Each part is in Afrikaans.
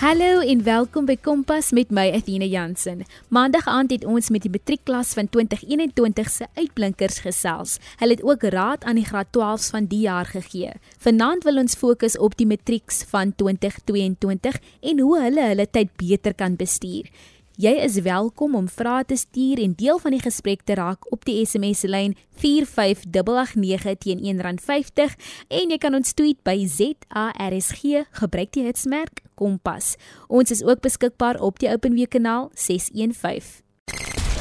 Hallo en welkom by Kompas met my Athena Jansen. Maandag aand het ons met die matriekklas van 2021 se uitblinkers gesels. Hulle het ook raad aan die graad 12s van die jaar gegee. Vanaand wil ons fokus op die matrieks van 2022 en hoe hulle hulle tyd beter kan bestuur. Jy is welkom om vrae te stuur en deel van die gesprek te raak op die SMS lyn 45889 teen R1.50 en jy kan ons tweet by ZARSG gebruik die hitsmerk Kompas. Ons is ook beskikbaar op die OpenWe kanaal 615.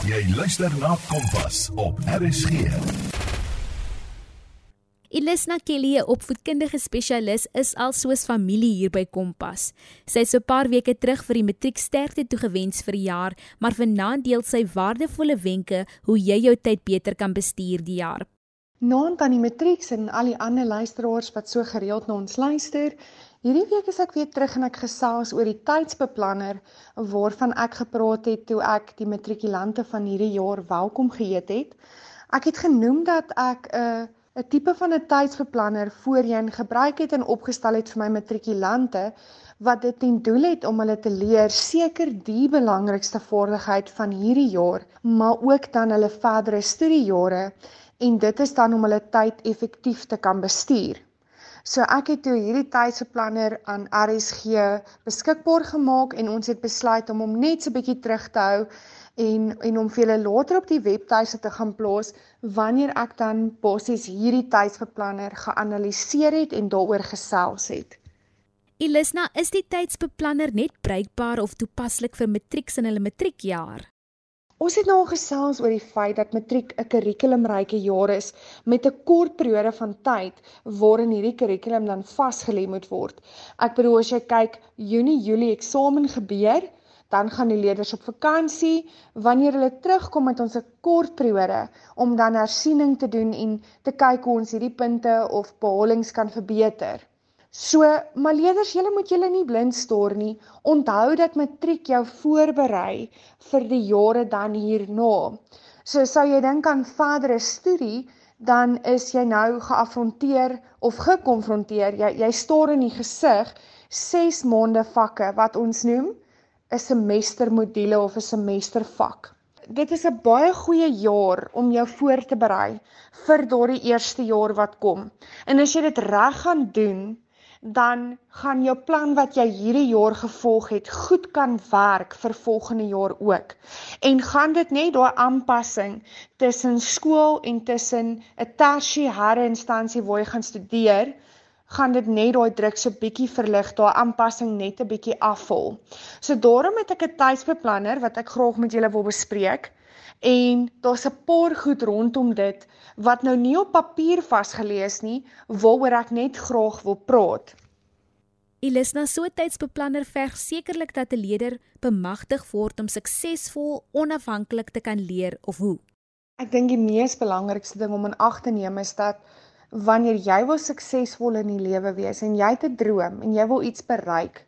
Jy luister na Kompas op RSG. Ilisna Kelly, 'n opvoedkundige spesialis, is al soos familie hier by Kompas. Sy het so 'n paar weke terug vir die matriek sterkte toegewens vir die jaar, maar vanaand deel sy waardevolle wenke hoe jy jou tyd beter kan bestuur die jaar. Naand aan die matrieks en al die ander luisteraars wat so gereeld na ons luister, hierdie week is ek weer terug en ek gesels oor die tydsbeplanner waarvan ek gepraat het toe ek die matrikulante van hierdie jaar welkom geheet het. Ek het genoem dat ek 'n uh, 'n tipe van 'n tydsbeplanner voorheen gebruik het en opgestel het vir my matrikulante wat dit ten doel het om hulle te leer seker die belangrikste vaardigheid van hierdie jaar, maar ook dan hulle verdere studiejare en dit is dan om hulle tyd effektief te kan bestuur. So ek het toe hierdie tydsbeplanner aan RSG beskikbaar gemaak en ons het besluit om hom net so 'n bietjie terug te hou en en om vir julle later op die webtuise te gaan plaas wanneer ek dan basies hierdie tydsbeplanner geanaliseer het en daaroor gesels het. Elisna, is die tydsbeplanner net bruikbaar of toepaslik vir matrieks in hulle matriekjaar? Ons het nou gesels oor die feit dat matriek 'n kurrikulumryke jaar is met 'n kort periode van tyd waarin hierdie kurrikulum dan vasgelê moet word. Ek bedoel as jy kyk Junie, Julie eksamen gebeur, dan gaan die leerders op vakansie. Wanneer hulle terugkom met ons 'n kort periode om dan hersiening te doen en te kyk hoe ons hierdie punte of behalings kan verbeter. So, maar leerders, julle moet julle nie blind staar nie. Onthou dat matriek jou voorberei vir die jare dan hierna. So sou jy dink aan verdere studie, dan is jy nou geafronteer of gekonfronteer. Jy jy staar in die gesig 6 maande vakke wat ons noem 'n semestermodule of 'n semestervak. Dit is 'n baie goeie jaar om jou voor te berei vir daardie eerste jaar wat kom. En as jy dit reg gaan doen, dan gaan jou plan wat jy hierdie jaar gevolg het goed kan werk vir volgende jaar ook. En gaan dit net daai aanpassing tussen skool en tussen 'n tersiêre instansie waar jy gaan studeer, gaan dit net daai druk so bietjie verlig, daai aanpassing net 'n bietjie afval. So daarom het ek 'n tydsbeplanner wat ek graag met julle wil bespreek en daar's 'n paar goed rondom dit wat nou nie op papier vasgelees nie, waaroor ek net graag wil praat. Elisna so tydsbeplanner verg sekerlik dat 'n leerder bemagtig word om suksesvol onafhanklik te kan leer of hoe. Ek dink die mees belangrikste ding om in ag te neem is dat wanneer jy wil suksesvol in die lewe wees en jy het 'n droom en jy wil iets bereik,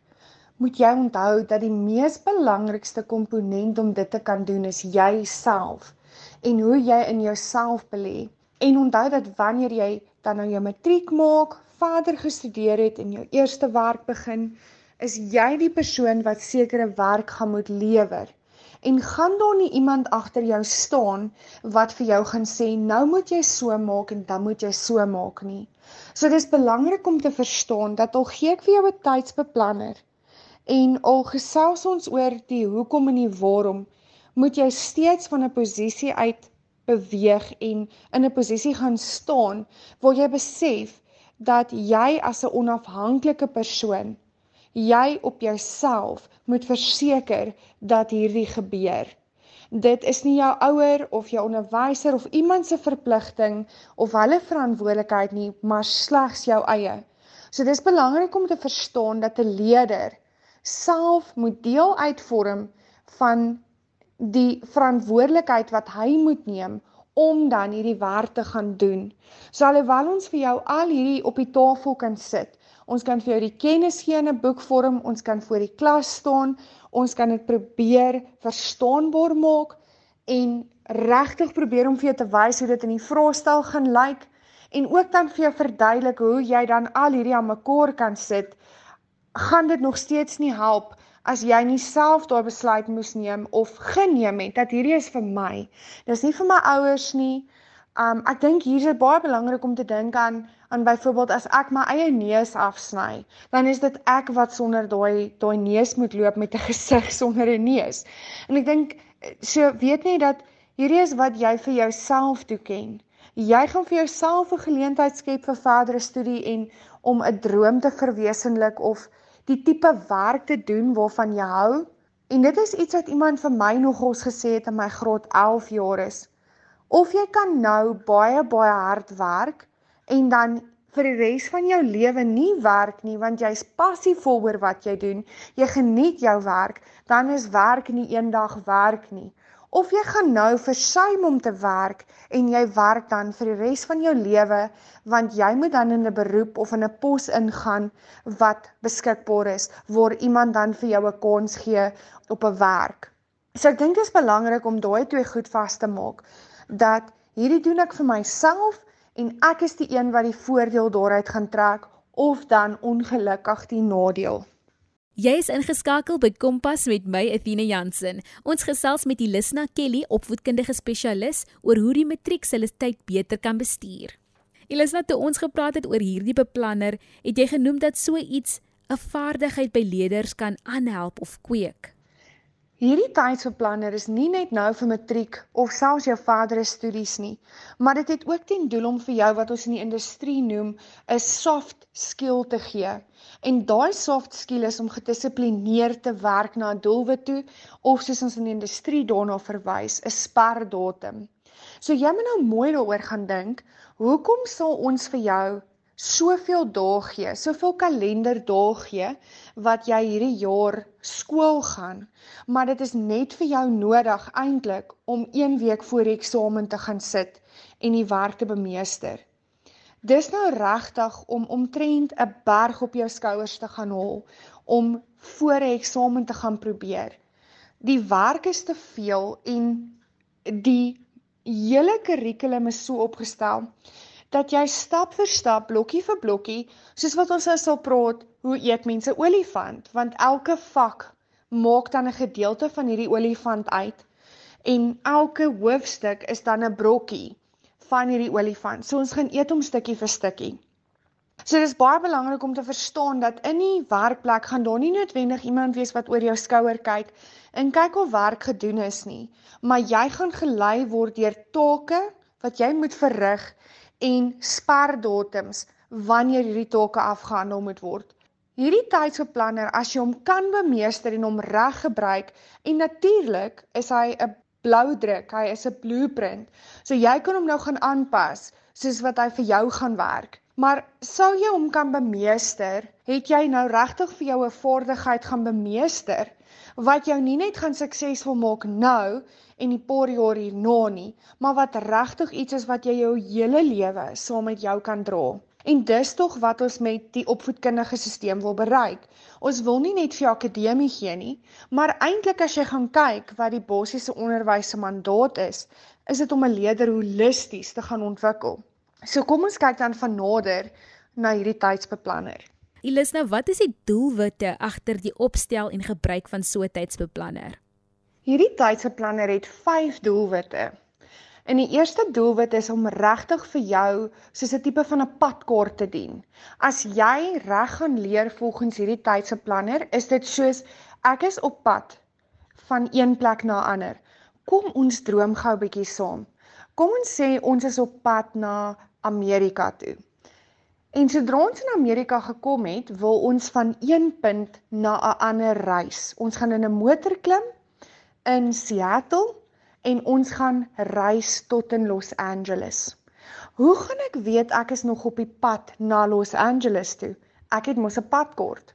moet jy onthou dat die mees belangrikste komponent om dit te kan doen is jouself en hoe jy in jouself belê. En onthou dat wanneer jy dan nou jou matriek maak, verder gestudeer het en jou eerste werk begin, is jy die persoon wat sekere werk gaan moet lewer en gaan daar nie iemand agter jou staan wat vir jou gaan sê nou moet jy so maak en dan moet jy so maak nie. So dis belangrik om te verstaan dat al gee ek vir jou 'n tydsbeplanner en al gesels ons oor die hoekom en die waarom, moet jy steeds van 'n posisie uit beweeg en in 'n posisie gaan staan waar jy besef dat jy as 'n onafhanklike persoon jy op jouself moet verseker dat hierdie gebeur. Dit is nie jou ouer of jou onderwyser of iemand se verpligting of hulle verantwoordelikheid nie, maar slegs jou eie. So dis belangrik om te verstaan dat 'n leier self moet deel uitvorm van die verantwoordelikheid wat hy moet neem om dan hierdie werk te gaan doen. So alhoewel ons vir jou al hierdie op die tafel kan sit, Ons kan vir jou die kennis gee in 'n boekvorm, ons kan voor die klas staan, ons kan dit probeer verstaanbaar maak en regtig probeer om vir jou te wys hoe dit in die vraestel gaan lyk en ook dan vir jou verduidelik hoe jy dan al hierdie aan mekaar kan sit, gaan dit nog steeds nie help as jy nie self daai besluit moes neem of geneem het dat hierdie is vir my. Dis nie vir my ouers nie. Um ek dink hier is dit baie belangrik om te dink aan aan byvoorbeeld as ek my eie neus afsny, dan is dit ek wat sonder daai daai neus moet loop met 'n gesig sonder 'n neus. En ek dink so weet net dat hierdie is wat jy vir jouself toeken. Jy gaan vir jouself 'n geleentheid skep vir verdere studie en om 'n droom te verwesenlik of die tipe werk te doen waarvan jy hou. En dit is iets wat iemand vir my nogals gesê het in my graad 11 jaar is. Of jy kan nou baie baie hard werk en dan vir die res van jou lewe nie werk nie want jy's passievol oor wat jy doen, jy geniet jou werk, dan is werk nie eendag werk nie. Of jy gaan nou versuim om te werk en jy werk dan vir die res van jou lewe want jy moet dan in 'n beroep of in 'n pos ingaan wat beskikbaar is waar iemand dan vir jou 'n kans gee op 'n werk. So ek dink dit is belangrik om daai twee goed vas te maak dat hierdie doen ek vir myself en ek is die een wat die voordeel daaruit gaan trek of dan ongelukkig die nadeel. Jy is ingeskakel by Kompas met my Athena Jansen. Ons gesels met Elisna Kelly, opvoedkundige spesialis, oor hoe die matriek hulle tyd beter kan bestuur. Elisna, toe ons gepraat het oor hierdie beplanner, het jy genoem dat so iets 'n vaardigheid by leerders kan aanhelp of kweek. Hierdie tydsbeplanner is nie net nou vir matriek of selfs jou verdere studies nie, maar dit het ook ten doel om vir jou wat ons in die industrie noem 'n soft skill te gee. En daai soft skill is om gedissiplineerd te werk na 'n doelwit toe of soos ons in die industrie daarna verwys, 'n sperdatum. So jy moet nou mooi daaroor gaan dink, hoekom sal ons vir jou soveel dae gee, soveel kalenderdae gee wat jy hierdie jaar skool gaan, maar dit is net vir jou nodig eintlik om 1 week voor die eksamen te gaan sit en die werk te bemeester. Dis nou regtig om omtrent 'n berg op jou skouers te gaan hol om voor 'n eksamen te gaan probeer. Die werk is te veel en die hele kurrikulum is so opgestel dat jy stap vir stap, blokkie vir blokkie, soos wat ons nou sal praat, hoe eet mense olifant, want elke vak maak dan 'n gedeelte van hierdie olifant uit en elke hoofstuk is dan 'n brokkie van hierdie olifant. So ons gaan eet hom stukkie vir stukkie. So dis baie belangrik om te verstaan dat in die werkplek gaan daar nie noodwendig iemand wees wat oor jou skouer kyk en kyk of werk gedoen is nie, maar jy gaan gelei word deur take wat jy moet verrig en sperdatums wanneer hierdie take afgehandel moet word. Hierdie tydsbeplanner as jy hom kan bemeester en hom reg gebruik en natuurlik is hy 'n blou druk, hy is 'n blueprint. So jy kan hom nou gaan aanpas soos wat hy vir jou gaan werk. Maar sou jy hom kan bemeester, het jy nou regtig vir jou 'n vaardigheid gaan bemeester wat jou nie net gaan suksesvol maak nou en die paar jaar hierna nie, maar wat regtig iets is wat jy jou hele lewe saam met jou kan dra. En dis tog wat ons met die opvoedkundige stelsel wil bereik. Ons wil nie net vir akademie gee nie, maar eintlik as jy gaan kyk wat die basiese onderwys se mandaat is, is dit om 'n leerder holisties te gaan ontwikkel. So kom ons kyk dan van nader na hierdie tydsbeplanner. Elisna, wat is die doelwitte agter die opstel en gebruik van so 'n tydsbeplanner? Hierdie tydsbeplanner het 5 doelwitte. En die eerste doelwit is om regtig vir jou soos 'n tipe van 'n padkaart te dien. As jy reg gaan leer volgens hierdie tydsbeplanner, is dit soos ek is op pad van een plek na ander. Kom ons droom gou 'n bietjie saam. Kom ons sê ons is op pad na Amerika toe. En sodra ons in Amerika gekom het, wil ons van een punt na 'n ander reis. Ons gaan in 'n motor klim in Seattle en ons gaan reis tot in Los Angeles. Hoe gaan ek weet ek is nog op die pad na Los Angeles toe? Ek het mos 'n padkaart.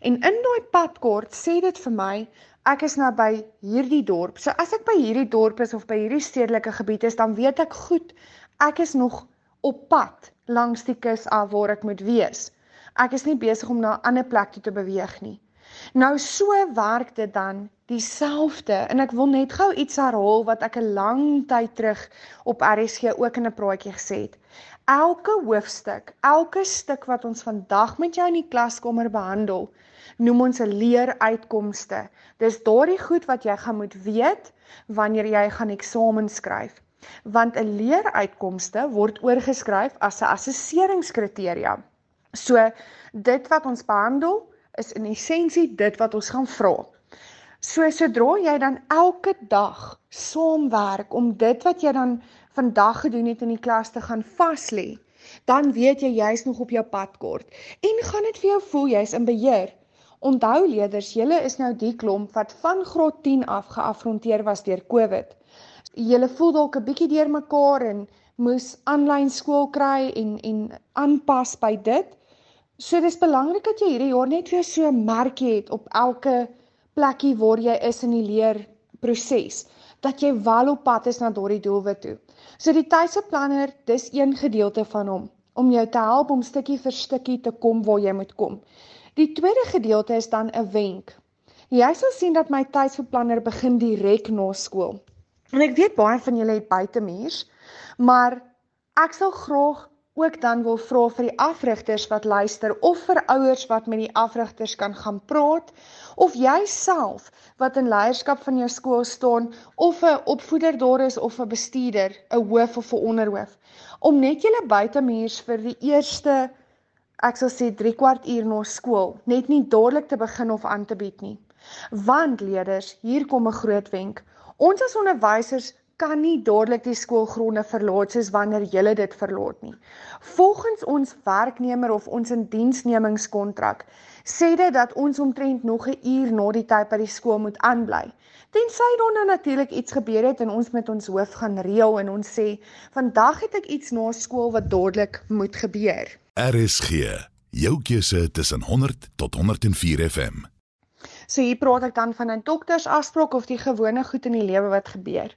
En in daai padkaart sê dit vir my ek is nou by hierdie dorp. So as ek by hierdie dorp is of by hierdie stedelike gebied is, dan weet ek goed ek is nog op pad langs die kus af waar ek moet wees. Ek is nie besig om na 'n ander plek toe te beweeg nie. Nou so werk dit dan dieselfde en ek wil net gou iets herhaal wat ek 'n lang tyd terug op RSG ook in 'n praatjie gesê het. Elke hoofstuk, elke stuk wat ons vandag met jou in die klaskamer behandel, noem ons 'n leeruitkomste. Dis daardie goed wat jy gaan moet weet wanneer jy gaan eksamen skryf. Want 'n leeruitkomste word oorgeskryf as 'n assesseringskriteria. So dit wat ons behandel is in essensie dit wat ons gaan vra. So sodra jy dan elke dag saamwerk om dit wat jy dan vandag gedoen het in die klas te gaan vas lê, dan weet jy jy's nog op jou pad kort en gaan dit vir jou voel jy's in beheer. Onthou leerders, julle is nou die klomp wat van graad 10 af geafronteer was deur COVID. Julle voel dalk 'n bietjie deurmekaar en moes aanlyn skool kry en en aanpas by dit. So dis belangrik dat jy hierdie jaar net weer so 'n merkie het op elke plekkie waar jy is in die leerproses, dat jy wel op pad is na daardie doelwit toe. So die tydse planner, dis een gedeelte van hom om jou te help om stukkie vir stukkie te kom waar jy moet kom. Die tweede gedeelte is dan 'n wenk. Jy sal sien dat my tydsbeplanner begin direk na skool. En ek weet baie van julle het buitemuurs, maar ek sal graag ook dan wil vra vir die afrigters wat luister of vir ouers wat met die afrigters kan gaan praat of jy self wat in leierskap van jou skool staan of 'n opvoeder daar is of 'n bestuurder, 'n hoof of 'n onderhoof om net julle buitemuurs vir die eerste ek sal sê 3 kwart uur na skool net nie dadelik te begin of aan te bied nie. Want leerders, hier kom 'n groot wenk. Ons as onderwysers kan nie dadelik die skoolgronde verlaat soos wanneer jy dit verlaat nie. Volgens ons werknemer of ons indiensnemingskontrak sê dit dat ons omtrent nog 'n uur na die tyd by die skool moet aanbly. Tensy dan nou natuurlik iets gebeur het en ons met ons hoof gaan reël en ons sê vandag het ek iets na skool wat dadelik moet gebeur. RSG, jou keuse tussen 100 tot 104 FM. So hier praat ek dan van 'n doktersafspraak of die gewone goed in die lewe wat gebeur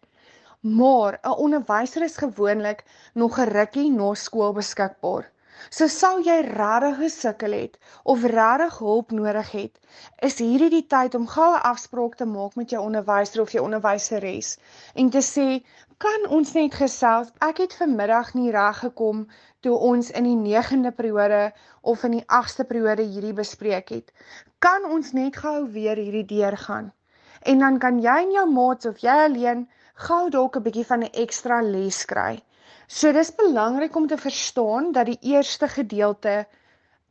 maar 'n onderwyser is gewoonlik nog 'n rukkie na skool beskikbaar. So sou jy regtig gesukkel het of regtig hulp nodig het, is hierdie die tyd om gou 'n afspraak te maak met jou onderwyser of jou onderwyseres en te sê, "Kan ons net gesels? Ek het vanmiddag nie reg gekom toe ons in die 9de periode of in die 8ste periode hierdie bespreek het. Kan ons net gou weer hierdie deurgaan?" En dan kan jy en jou maats of jy alleen gou dalk 'n bietjie van 'n ekstra les kry. So dis belangrik om te verstaan dat die eerste gedeelte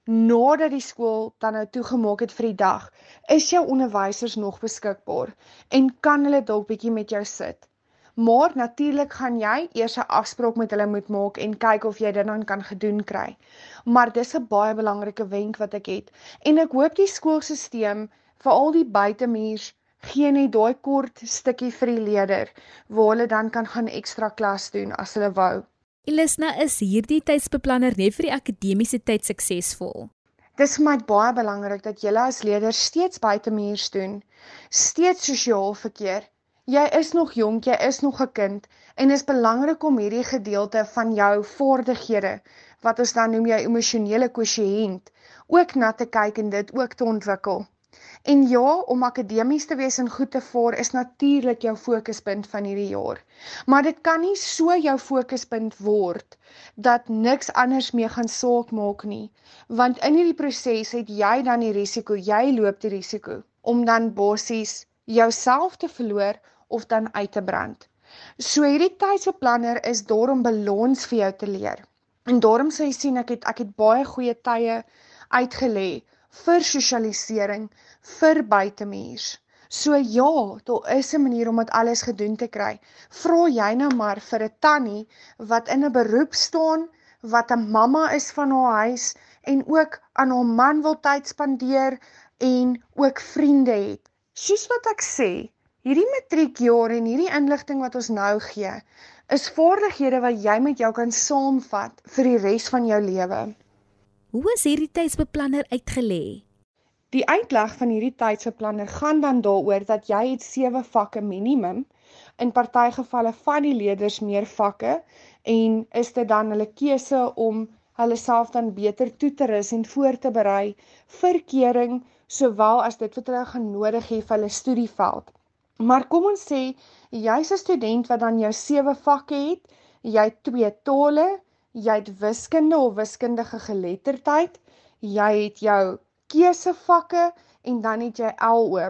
nadat die skool dan nou toegemaak het vir die dag, is jou onderwysers nog beskikbaar en kan hulle dalk bietjie met jou sit. Maar natuurlik gaan jy eers 'n afspraak met hulle moet maak en kyk of jy dit dan kan gedoen kry. Maar dis 'n baie belangrike wenk wat ek het en ek hoop die skoolstelsel vir al die buitemuurs gee net daai kort stukkie vir die leerder waar hulle dan kan gaan ekstra klas doen as hulle wou. Elisna is hierdie tydsbeplanner net vir die akademiese tyd suksesvol. Dis vir my baie belangrik dat julle as leerders steeds buitemuurs doen, steeds sosiaal verkeer. Jy is nog jonk, jy is nog 'n kind en is belangrik om hierdie gedeelte van jou vaardighede wat ons dan noem jou emosionele kwessiënt ook na te kyk en dit ook te ontwikkel. En ja, om akademies te wees en goed te vaar is natuurlik jou fokuspunt van hierdie jaar. Maar dit kan nie so jou fokuspunt word dat niks anders meer gaan saak maak nie, want in hierdie proses het jy dan die risiko, jy loop die risiko om dan basies jouself te verloor of dan uit te brand. So hierdie tydsbeplanner is daarom balans vir jou te leer. En daarom sê jy sien ek het ek het baie goeie tye uitgelê vir sosialisering vir buitemuurs. So ja, daar is 'n manier om dit alles gedoen te kry. Vra jy nou maar vir 'n tannie wat in 'n beroep staan, wat 'n mamma is van haar huis en ook aan haar man wil tyd spandeer en ook vriende het. Soos wat ek sê, hierdie matriekjaar en hierdie inligting wat ons nou gee, is vaardighede wat jy met jou kan saamvat vir die res van jou lewe. Hoe is hierdie tydsbeplanner uitgelê? Die uitleg van hierdie tydsbeplanner gaan dan daaroor dat jy het 7 vakke minimum. In party gevalle van die leerders meer vakke en is dit dan hulle keuse om hulle self dan beter toe te rus en voor te berei vir kering sowel as dit wat hulle gaan nodig hê vir hulle studieveld. Maar kom ons sê jy's 'n student wat dan jou sewe vakke het, jy het twee tale, jy het wiskunde of wiskundige geletterdheid, jy het jou keusevakke en dan het jy LO.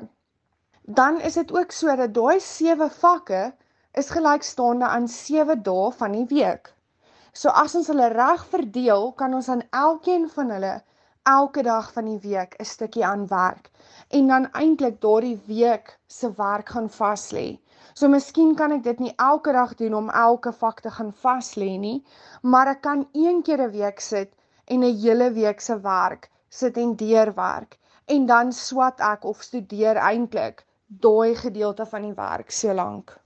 Dan is dit ook so dat daai sewe vakke is gelykstaande aan 7 dae van die week. So as ons hulle reg verdeel, kan ons aan elkeen van hulle elke dag van die week 'n stukkie aan werk en dan eintlik daardie week se werk gaan vas lê. So miskien kan ek dit nie elke dag doen om elke vak te gaan vas lê nie, maar ek kan een keer 'n week sit en 'n hele week se werk sit en deurwerk en dan swat ek of studeer eintlik daai gedeelte van die werk so lank.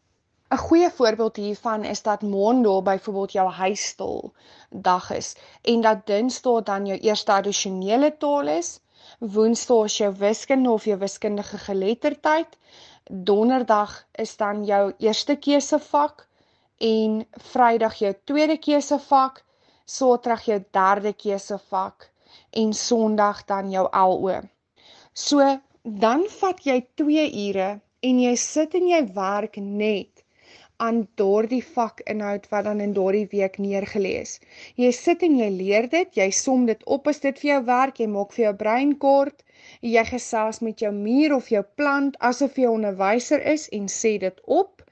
'n Goeie voorbeeld hiervan is dat Maandag byvoorbeeld jou huisstil dag is en dat Dinsdag dan jou eerste addisionele taal is, Woensdag is jou wiskunde of jou wiskundige geletterdheid, Donderdag is dan jou eerste keusevak en Vrydag jou tweede keusevak, Saterdag jou derde keusevak en Sondag dan jou LO. So dan vat jy 2 ure en jy sit en jy werk net aan daardie vakinhoud wat dan in daardie week neergelê is. Jy sit en jy leer dit, jy som dit op as dit vir jou werk, jy maak vir jou brein kort, jy gesels met jou muur of jou plant asof jy 'n onderwyser is en sê dit op.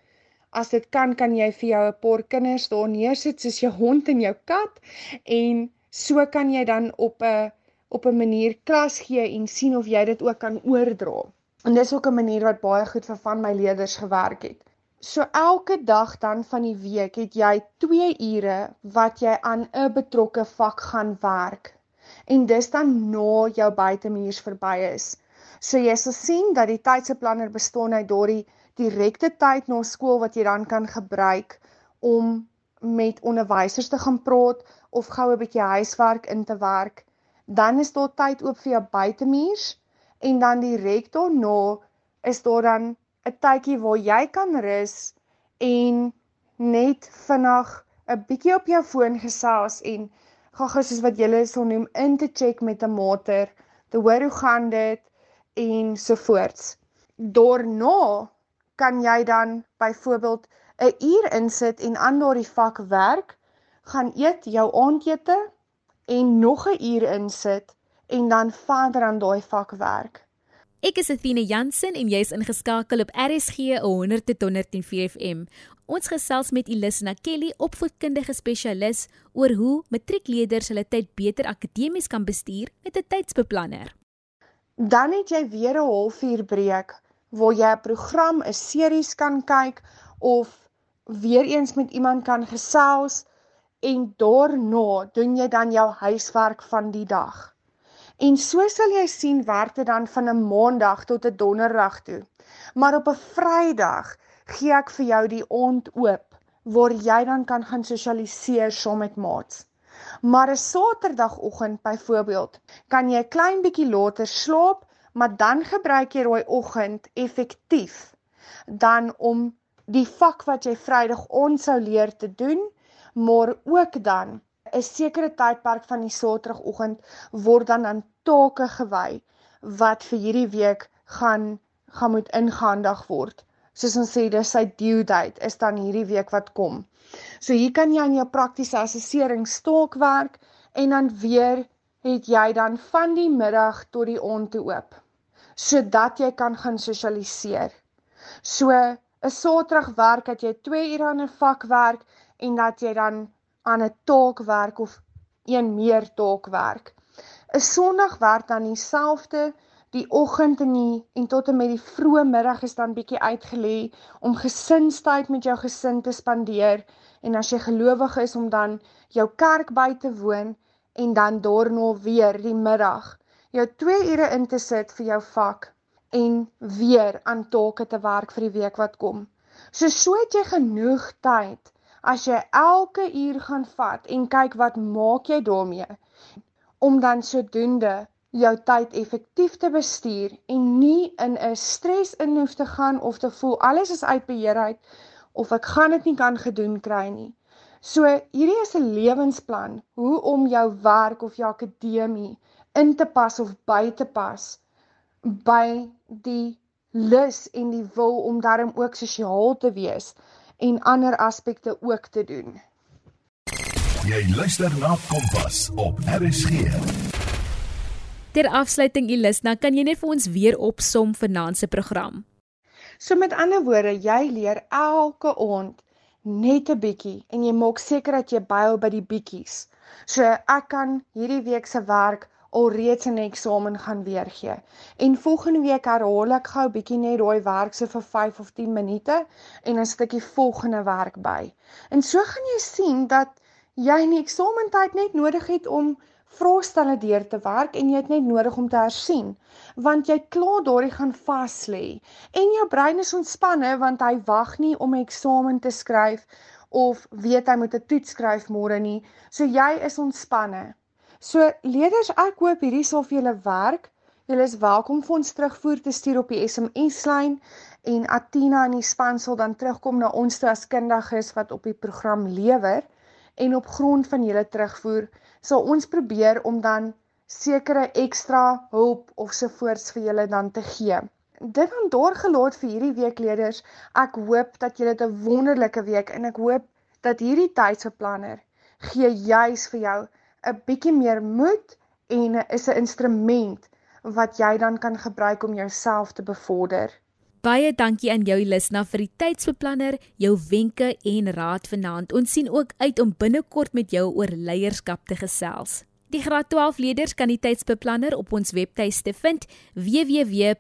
As dit kan, kan jy vir jou 'n paar kinders daar neersit soos jou hond en jou kat en so kan jy dan op 'n op 'n manier klas gee en sien of jy dit ook kan oordra. En dis ook 'n manier wat baie goed vir van my leerders gewerk het. So elke dag dan van die week het jy 2 ure wat jy aan 'n betrokke vak gaan werk. En dis dan na jou buitemuurs verby is. So jy sal sien dat die tydsplanner bestaan uit daardie direkte tyd na skool wat jy dan kan gebruik om met onderwysers te gaan praat of gou 'n bietjie huiswerk in te werk. Dan is daar tyd oop vir jou buitemuurs en dan direk daarna is daar dan 'n tydjie waar jy kan rus en net vinnig 'n bietjie op jou foon gesels en gaga soos wat julle sou noem in te check met 'n mater, te hoor hoe gaan dit en so voorts. Daarna kan jy dan byvoorbeeld 'n uur insit en aan daardie vak werk, gaan eet jou aandete en nog 'n uur insit en dan verder aan daai vak werk. Ek is Athena Jansen en jy's ingeskakel op RSG 100.104 FM. Ons gesels met Elisna Kelly, opvoedkundige spesialis, oor hoe matriekleerders hulle tyd beter akademies kan bestuur met 'n tydsbeplanner. Dan het jy weer 'n halfuur breek waar jy 'n program, 'n series kan kyk of weer eens met iemand kan gesels en daarna doen jy dan jou huiswerk van die dag. En so sal jy sien werk dit dan van 'n maandag tot 'n donderdag toe. Maar op 'n Vrydag gee ek vir jou die aand oop waar jy dan kan gaan sosialiseer saam met maats. Maar 'n Saterdagoggend byvoorbeeld, kan jy 'n klein bietjie later slaap, maar dan gebruik jy daai oggend effektief dan om die vak wat jy Vrydag ons sou leer te doen, maar ook dan 'n sekere tydperk van die Saterdagoggend word dan aan take gewy wat vir hierdie week gaan gaan moet ingehandig word. Soos ons sê, dis sy due date is dan hierdie week wat kom. So hier kan jy aan jou praktiese assessering staak werk en dan weer het jy dan van die middag tot die aand toe oop sodat jy kan gaan sosialiseer. So 'n Saterdag werk dat jy 2 ure aan 'n vak werk en dat jy dan aan 'n taak werk of een meer taak werk. 'n Sondag werk dan dieselfde die oggend en die en tot en met die vroeë middag is dan bietjie uitgelê om gesinstyd met jou gesin te spandeer en as jy gelowig is om dan jou kerk by te woon en dan daarna weer die middag jou 2 ure in te sit vir jou vak en weer aan take te werk vir die week wat kom. So so het jy genoeg tyd as jy elke uur gaan vat en kyk wat maak jy daarmee om dan sodoende jou tyd effektief te bestuur en nie in 'n stres in hoef te gaan of te voel alles is uit beheer uit of ek gaan dit nie kan gedoen kry nie. So hierdie is 'n lewensplan hoe om jou werk of jou akademie in te pas of by te pas by die lus en die wil om daarom ook sosiaal te wees en ander aspekte ook te doen. Jy luister na Kompas op RSG. Ter afsluiting Elisna, kan jy net vir ons weer opsom vanaand se program? So met ander woorde, jy leer elke aand net 'n bietjie en jy maak seker dat jy byhou by die bietjies. So ek kan hierdie week se werk alreeds 'n eksamen gaan weergee. En volgende week herhaal ek gou bietjie net daai werk so vir 5 of 10 minute en 'n stukkie volgende werk by. En so gaan jy sien dat jy in die eksamentyd net nodig het om vraestelle deur te werk en jy het net nodig om te hersien want jy klaar daardie gaan vas lê en jou brein is ontspanne want hy wag nie om 'n eksamen te skryf of weet hy moet 'n toets skryf môre nie so jy is ontspanne So leerders, ek hoop hierdie sal vir julle werk. Julle is welkom vir ons terugvoer te stuur op die SMS lyn en Atina en die span sal dan terugkom na ons toe as kundiges wat op die program lewer en op grond van julle terugvoer sal ons probeer om dan sekere ekstra hulp of sovoorts vir julle dan te gee. Dit dan doorgelaat vir hierdie week leerders. Ek hoop dat julle 'n wonderlike week en ek hoop dat hierdie tydseplanner gee juis vir jou 'n bietjie meer moed en is 'n instrument wat jy dan kan gebruik om jouself te bevorder. Baie dankie aan jou Lisna vir die tydsbeplanner, jou wenke en raad vanaand. Ons sien ook uit om binnekort met jou oor leierskap te gesels. Die graad 12 leerders kan die tydsbeplanner op ons webtuiste vind www.rsg.co.za.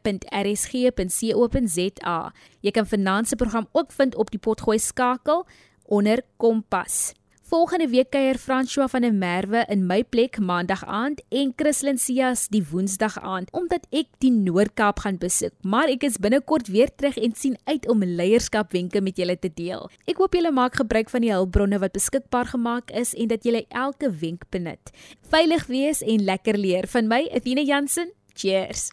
Jy kan vanaand se program ook vind op die potgooi skakel onder Kompas. Volgende week kuier François van der Merwe in my plek maandag aand en Chris Linsias die woensdag aand omdat ek die Noord-Kaap gaan besoek. Maar ek is binnekort weer terug en sien uit om leierskapwenke met julle te deel. Ek hoop julle maak gebruik van die hulpbronne wat beskikbaar gemaak is en dat julle elke wenk benut. Veilig wees en lekker leer van my Athena Jansen. Cheers.